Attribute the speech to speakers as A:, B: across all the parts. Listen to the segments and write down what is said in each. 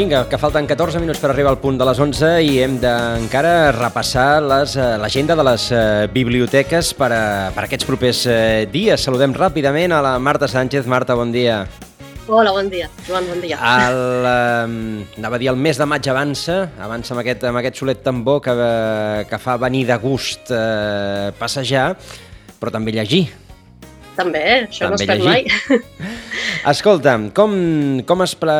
A: Vinga, que falten 14 minuts per arribar al punt de les 11 i hem d'encara repassar eh, l'agenda de les eh, biblioteques per, a, per aquests propers eh, dies. Saludem ràpidament a la Marta Sánchez. Marta, bon dia.
B: Hola, bon dia. Joan, bon dia.
A: El, eh, anava a dir, el mes de maig avança, avança amb aquest, amb aquest solet tambor que, que fa venir de gust eh, passejar, però també llegir.
B: També, eh? això també no es perd mai.
A: Escolta'm, com, com, es pre...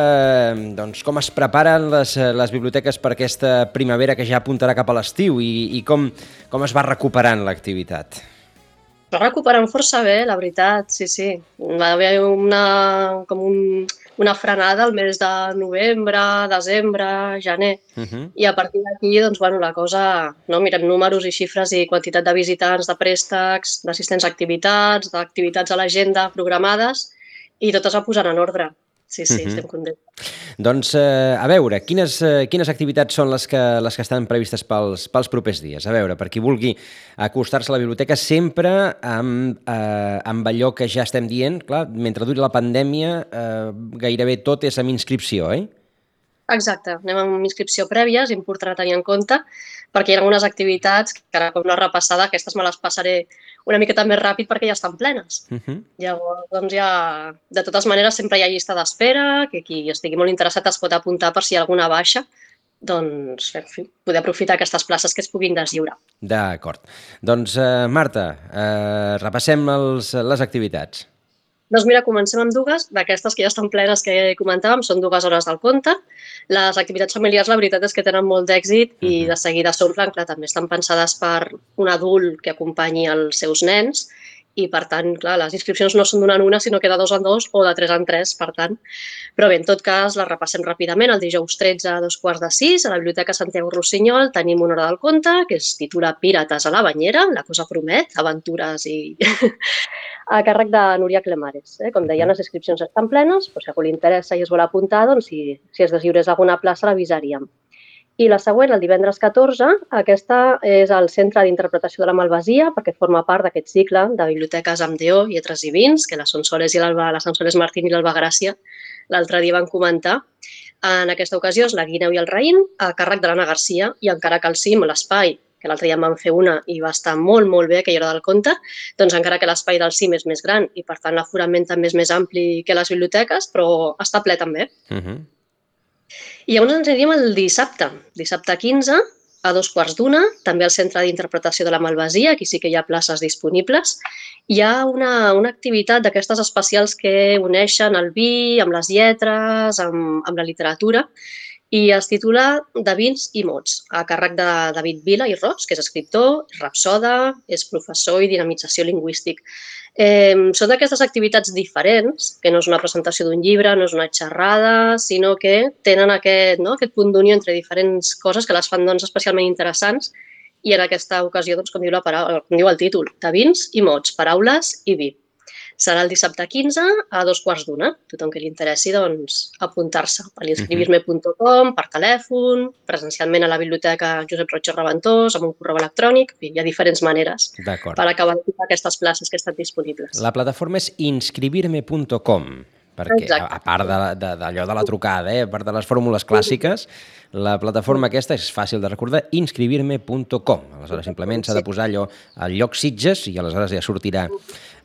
A: doncs, com es preparen les, les biblioteques per aquesta primavera que ja apuntarà cap a l'estiu i, i com, com es va recuperant l'activitat?
B: Va recuperant força bé, la veritat, sí, sí. Va haver una, com un, una frenada al mes de novembre, desembre, gener, uh -huh. i a partir d'aquí, doncs, bueno, la cosa, no, mirem números i xifres i quantitat de visitants, de préstecs, d'assistents a activitats, d'activitats a l'agenda programades, i tot es va posant en ordre. Sí, sí, uh -huh. estem contents.
A: Doncs, eh, a veure, quines, eh, quines activitats són les que, les que estan previstes pels, pels propers dies? A veure, per qui vulgui acostar-se a la biblioteca, sempre amb, eh, amb allò que ja estem dient, clar, mentre duri la pandèmia, eh, gairebé tot és amb inscripció, oi?
B: Exacte, anem amb inscripció prèvia, és important tenir en compte, perquè hi ha algunes activitats que ara com la repassada, aquestes me les passaré una miqueta més ràpid perquè ja estan plenes. Uh -huh. Llavors, doncs ja, de totes maneres, sempre hi ha llista d'espera, que qui estigui molt interessat es pot apuntar per si hi ha alguna baixa, doncs, en fi, poder aprofitar aquestes places que es puguin deslliurar.
A: D'acord. Doncs, eh, Marta, eh, repassem els, les activitats.
B: Doncs mira, comencem amb dues, d'aquestes que ja estan plenes que comentàvem, són dues hores del conte. Les activitats familiars, la veritat és que tenen molt d'èxit i mhm. de seguida s'omplen, clar, també estan pensades per un adult que acompanyi els seus nens i, per tant, clar, les inscripcions no són d'una en una, sinó que de dos en dos o de tres en tres, per tant. Però bé, en tot cas, les repassem ràpidament. El dijous 13 a dos quarts de sis, a la Biblioteca Santiago Rossinyol, tenim una hora del conte, que es titula Pirates a la banyera, la cosa promet, aventures i a càrrec de Núria Clemares. Eh? Com deia, les inscripcions estan plenes, però si algú li interessa i es vol apuntar, doncs si, si es deslliurés alguna plaça l'avisaríem. I la següent, el divendres 14, aquesta és el Centre d'Interpretació de la Malvasia, perquè forma part d'aquest cicle de biblioteques amb DO, lletres i vins, que la Sonsoles i l'Alba, la Sonsoles Martín i l'Alba Gràcia l'altre dia van comentar. En aquesta ocasió és la guineu i el raïm, a càrrec de l'Anna Garcia, i encara que el cim, l'espai que l'altre dia en vam fer una i va estar molt, molt bé aquella hora del conte, doncs encara que l'espai del CIM és més gran i per tant l'aforament també és més ampli que les biblioteques, però està ple també. Uh -huh. I llavors ens aniríem el dissabte, dissabte 15, a dos quarts d'una, també al Centre d'Interpretació de la Malvasia, aquí sí que hi ha places disponibles. Hi ha una, una activitat d'aquestes especials que uneixen el vi amb les lletres, amb, amb la literatura, i es titula De vins i mots, a càrrec de David Vila i Ros, que és escriptor, rapsoda, és professor i dinamització lingüístic. Eh, són d'aquestes activitats diferents, que no és una presentació d'un llibre, no és una xerrada, sinó que tenen aquest, no, aquest punt d'unió entre diferents coses que les fan doncs, especialment interessants i en aquesta ocasió, doncs, com, diu la paraula, com diu el títol, de vins i mots, paraules i vi. Serà el dissabte 15 a dos quarts d'una. Tothom que li interessi, doncs, apuntar-se a l'inscribirme.com, per telèfon, presencialment a la biblioteca Josep Roig Reventós, amb un correu electrònic. Hi ha diferents maneres per acabar aquestes places que estan disponibles.
A: La plataforma és inscribirme.com perquè Exacte. a part d'allò de, de, de la trucada, eh, a part de les fórmules clàssiques, la plataforma aquesta és fàcil de recordar, inscribirme.com. Aleshores, simplement s'ha de posar allò al lloc Sitges i aleshores ja sortirà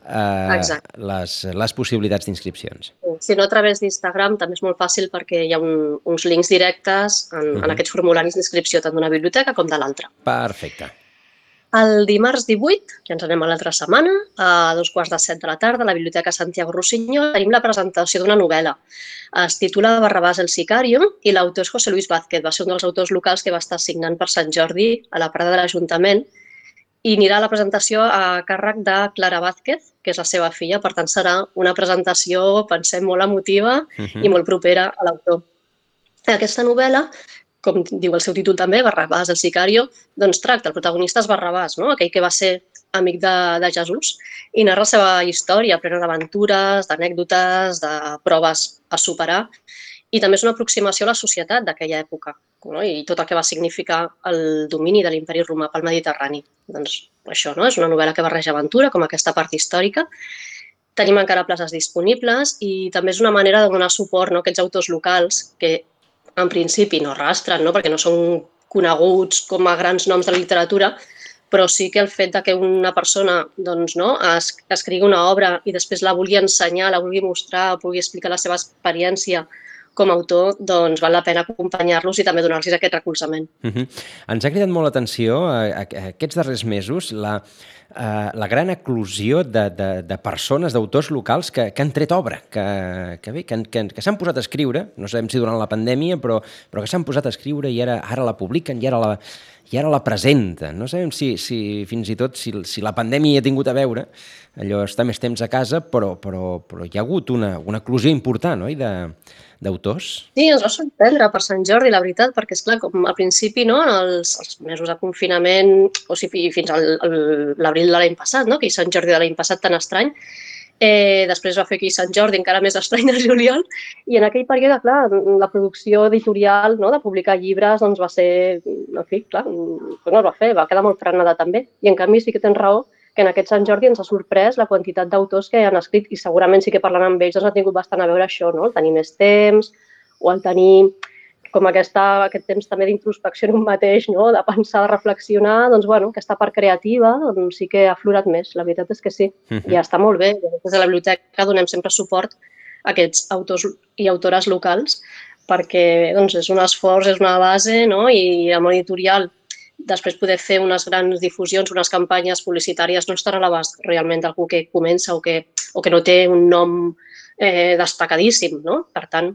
A: eh, les, les possibilitats d'inscripcions.
B: Si no, a través d'Instagram també és molt fàcil perquè hi ha un, uns links directes en, uh -huh. en mhm. aquests formularis d'inscripció tant d'una biblioteca com de l'altra.
A: Perfecte.
B: El dimarts 18, que ens anem a l'altra setmana, a dos quarts de set de la tarda, a la Biblioteca Santiago Rossinyol, tenim la presentació d'una novel·la. Es titula Barrabàs el Sicario i l'autor és José Luis Vázquez. Va ser un dels autors locals que va estar signant per Sant Jordi a la Prada de l'Ajuntament i anirà a la presentació a càrrec de Clara Vázquez, que és la seva filla. Per tant, serà una presentació, pensem, molt emotiva uh -huh. i molt propera a l'autor. Aquesta novel·la, com diu el seu títol també, Barrabàs, el sicario, doncs tracta, el protagonista és Barrabàs, no? aquell que va ser amic de, de Jesús, i narra la seva història plena d'aventures, d'anècdotes, de proves a superar, i també és una aproximació a la societat d'aquella època no? i tot el que va significar el domini de l'imperi romà pel Mediterrani. Doncs això no? és una novel·la que barreja aventura, com aquesta part històrica. Tenim encara places disponibles i també és una manera de donar suport no? a aquests autors locals que en principi no arrastren, no? perquè no són coneguts com a grans noms de la literatura, però sí que el fet de que una persona doncs, no, es, escrigui una obra i després la vulgui ensenyar, la vulgui mostrar, vulgui explicar la seva experiència com a autor, doncs val la pena acompanyar-los i també donar-los aquest recolzament. Uh
A: -huh. Ens ha cridat molt l'atenció eh, aquests darrers mesos la, eh, la gran eclosió de, de, de persones, d'autors locals que, que han tret obra, que, que, bé, que, que, que s'han posat a escriure, no sabem si durant la pandèmia, però, però que s'han posat a escriure i ara, ara la publiquen i ara la, i ara la presenten. No sabem si, si fins i tot si, si la pandèmia hi ha tingut a veure, allò està més temps a casa, però, però, però hi ha hagut una, una eclosió important, oi?, de, d'autors?
B: Sí, ens va sorprendre per Sant Jordi, la veritat, perquè, és clar, com al principi, no, els, els mesos de confinament, o sigui, fins a l'abril de l'any passat, no, que Sant Jordi de l'any passat tan estrany, eh, després va fer aquí Sant Jordi, encara més estrany de juliol, i en aquell període, clar, la producció editorial no, de publicar llibres doncs va ser, en fi, clar, no es va fer, va quedar molt frenada també. I en canvi sí que tens raó que en aquest Sant Jordi ens ha sorprès la quantitat d'autors que han escrit i segurament sí que parlant amb ells doncs, ha tingut bastant a veure això, no? el tenir més temps o el tenir com aquesta, aquest temps també d'introspecció en un mateix, no? de pensar, de reflexionar, doncs, bueno, aquesta part creativa doncs, sí que ha aflorat més. La veritat és que sí. Uh -huh. I està molt bé. Des de la biblioteca donem sempre suport a aquests autors i autores locals perquè doncs, és un esforç, és una base, no? i amb editorial després poder fer unes grans difusions, unes campanyes publicitàries, no estarà a l'abast realment d'algú que comença o que, o que no té un nom eh, destacadíssim. No? Per tant,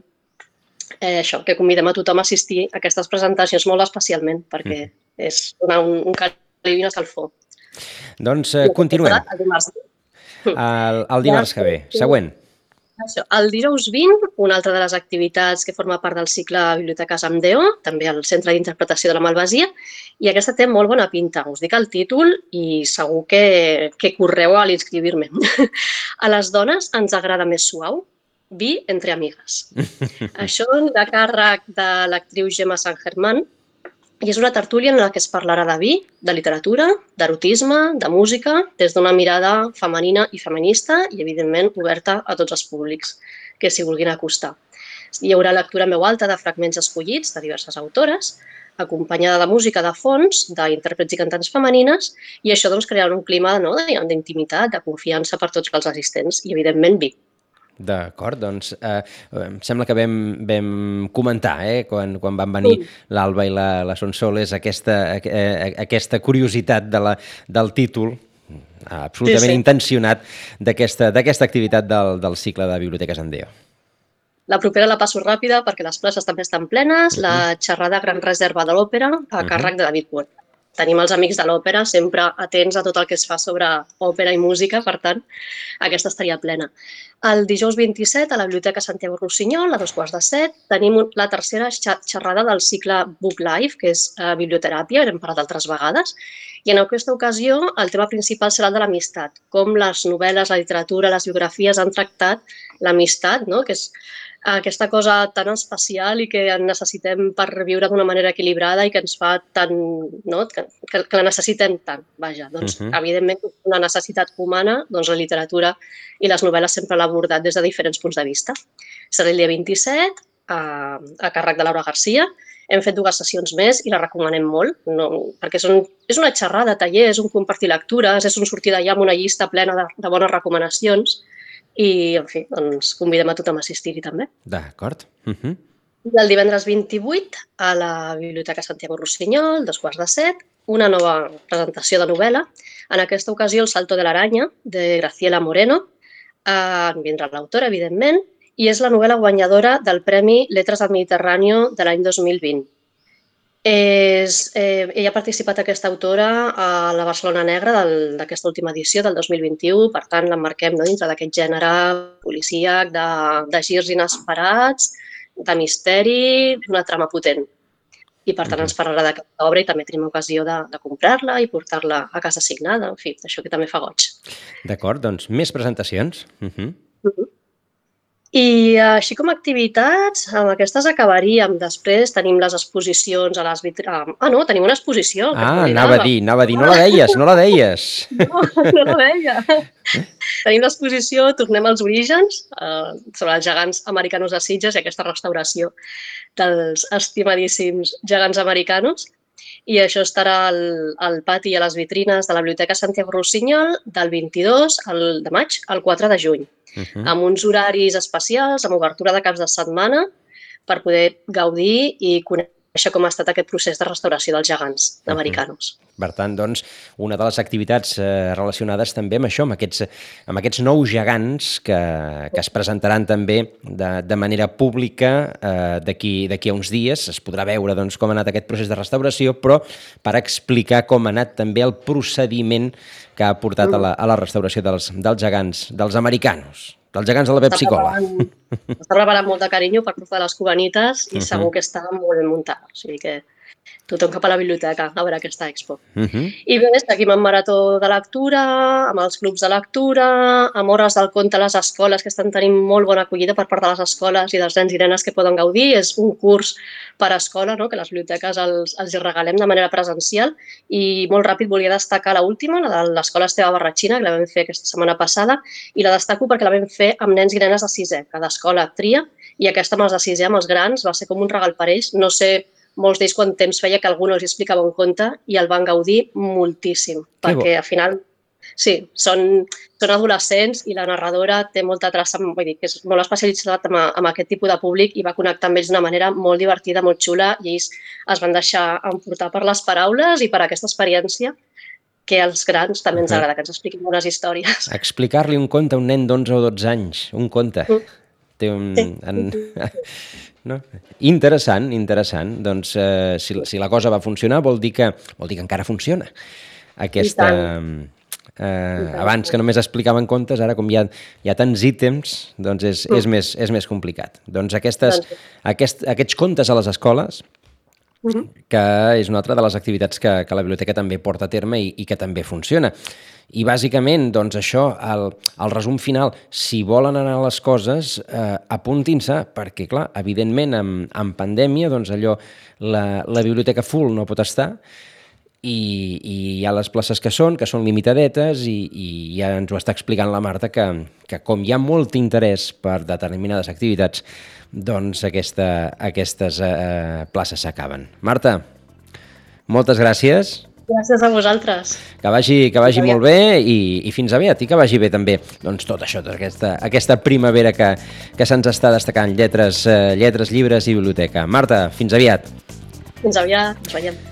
B: eh, això, que convidem a tothom a assistir a aquestes presentacions molt especialment, perquè mm. és donar un, un caliu i.
A: Doncs eh, continuem. El dimarts, el, el dimarts que ve. Següent.
B: Això. El dijous 20, una altra de les activitats que forma part del cicle Biblioteques amb Déu, també al Centre d'Interpretació de la Malvasia, i aquesta té molt bona pinta. Us dic el títol i segur que, que correu a l'inscribir-me. A les dones ens agrada més suau, vi entre amigues. Això de càrrec de l'actriu Gemma San Germán, i és una tertúlia en la que es parlarà de vi, de literatura, d'erotisme, de música, des d'una mirada femenina i feminista i, evidentment, oberta a tots els públics que s'hi vulguin acostar. Hi haurà lectura veu alta de fragments escollits de diverses autores, acompanyada de música de fons, d'intèrprets i cantants femenines, i això doncs, crearà un clima no, d'intimitat, de confiança per tots els assistents i, evidentment, vi.
A: D'acord, doncs eh, em sembla que vam, vam comentar eh, quan, quan van venir sí. l'Alba i la, la Sonsoles aquesta, eh, aquesta curiositat de la, del títol absolutament sí, sí. intencionat d'aquesta activitat del, del cicle de Biblioteques Andeo.
B: La propera la passo ràpida perquè les places també estan plenes. Uh -huh. La xerrada Gran Reserva de l'Òpera a uh -huh. càrrec de David Puerta tenim els amics de l'òpera sempre atents a tot el que es fa sobre òpera i música, per tant, aquesta estaria plena. El dijous 27, a la Biblioteca Santiago Rossinyol, a dos quarts de set, tenim la tercera xerrada del cicle Book Life, que és uh, biblioteràpia, hem parlat altres vegades, i en aquesta ocasió el tema principal serà el de l'amistat, com les novel·les, la literatura, les biografies han tractat l'amistat, no? que és aquesta cosa tan especial i que necessitem per viure d'una manera equilibrada i que ens fa tan... No? Que, que, que la necessitem tant. Vaja, doncs, uh -huh. evidentment, una necessitat humana, doncs la literatura i les novel·les sempre l'ha abordat des de diferents punts de vista. Serà el dia 27, a, a càrrec de Laura Garcia. Hem fet dues sessions més i la recomanem molt, no, perquè són, és una xerrada, taller, és un compartir lectures, és un sortir d'allà amb una llista plena de, de bones recomanacions i, en fi, doncs convidem a tothom a assistir-hi també.
A: D'acord. Uh mhm. -huh.
B: I el divendres 28, a la Biblioteca Santiago Rossinyol, dos quarts de set, una nova presentació de novel·la. En aquesta ocasió, El salto de l'aranya, de Graciela Moreno. Eh, vindrà l'autora, evidentment, i és la novel·la guanyadora del Premi Letres del Mediterrani de l'any 2020. És, eh, ella ha participat aquesta autora a la Barcelona Negra d'aquesta última edició del 2021, per tant l'emmarquem no, dintre d'aquest gènere policíac, de, de girs inesperats, de misteri, d'una trama potent. I per tant ens parlarà d'aquesta obra i també tenim ocasió de, de comprar-la i portar-la a casa signada, en fi, això que també fa goig.
A: D'acord, doncs més presentacions. Uh -huh. Uh -huh.
B: I així com activitats, amb aquestes acabaríem. Després tenim les exposicions a les vitrines. Ah, no, tenim una exposició.
A: Ah, anava a dir, anava a dir, no la deies, no la deies.
B: No, no la deia. tenim l'exposició Tornem als orígens, eh, sobre els gegants americanos de Sitges i aquesta restauració dels estimadíssims gegants americanos. I això estarà al, al pati i a les vitrines de la Biblioteca Santiago Rossinyol del 22 al, de maig al 4 de juny, uh -huh. amb uns horaris especials, amb obertura de caps de setmana, per poder gaudir i conèixer conèixer com ha estat aquest procés de restauració dels gegants americanos.
A: Per tant, doncs, una de les activitats eh, relacionades també amb això, amb aquests, amb aquests nous gegants que, que es presentaran també de, de manera pública eh, d'aquí a uns dies. Es podrà veure doncs, com ha anat aquest procés de restauració, però per explicar com ha anat també el procediment que ha portat a la, a la restauració dels, dels gegants, dels americanos dels gegants de la Pepsi Cola.
B: Està preparant molt de carinyo per portar les cubanites i uh -huh. segur que està molt ben muntat. O sigui que tothom cap a la biblioteca a veure aquesta expo. Uh -huh. I bé, seguim amb marató de lectura, amb els clubs de lectura, amb hores del conte a les escoles, que estan tenint molt bona acollida per part de les escoles i dels nens i nenes que poden gaudir. És un curs per escola, no? que les biblioteques els, els regalem de manera presencial. I molt ràpid volia destacar l última, la de l'Escola Esteve Barratxina, que la vam fer aquesta setmana passada, i la destaco perquè la vam fer amb nens i nenes de sisè. Cada escola tria, i aquesta amb els de sisè, amb els grans, va ser com un regal per ells. No sé molts d'ells quan temps feia que algú no els explicava un conte i el van gaudir moltíssim, perquè bo. al final sí, són, són adolescents i la narradora té molta traça, vull dir, que és molt especialitzat amb, amb aquest tipus de públic i va connectar amb ells d'una manera molt divertida, molt xula i ells es van deixar emportar per les paraules i per aquesta experiència que als grans també ens agrada que ens expliquin bones històries.
A: Explicar-li un conte a un nen d'11 o 12 anys, un conte. Mm. Té un... Sí. En... No? Interessant, interessant. Doncs eh, si, si la cosa va funcionar vol dir que, vol dir que encara funciona. Aquesta, eh, abans que només explicaven contes, ara com hi ha, hi ha tants ítems, doncs és, és, mm. més, és més complicat. Doncs aquestes, doncs aquest, aquests contes a les escoles, que és una altra de les activitats que, que la biblioteca també porta a terme i, i que també funciona. I bàsicament, doncs això, el, el resum final, si volen anar a les coses, eh, apuntin-se, perquè, clar, evidentment, amb, amb pandèmia, doncs allò, la, la biblioteca full no pot estar, i, i hi ha les places que són, que són limitadetes, i, i ja ens ho està explicant la Marta, que, que com hi ha molt interès per determinades activitats, doncs aquesta, aquestes eh, places s'acaben. Marta, moltes gràcies.
B: Gràcies a vosaltres.
A: Que vagi, que vagi molt bé i, i fins aviat i que vagi bé també doncs, tot això, tota aquesta, aquesta primavera que, que se'ns està destacant, lletres, eh, lletres, llibres i biblioteca. Marta, fins aviat.
B: Fins aviat, ens veiem.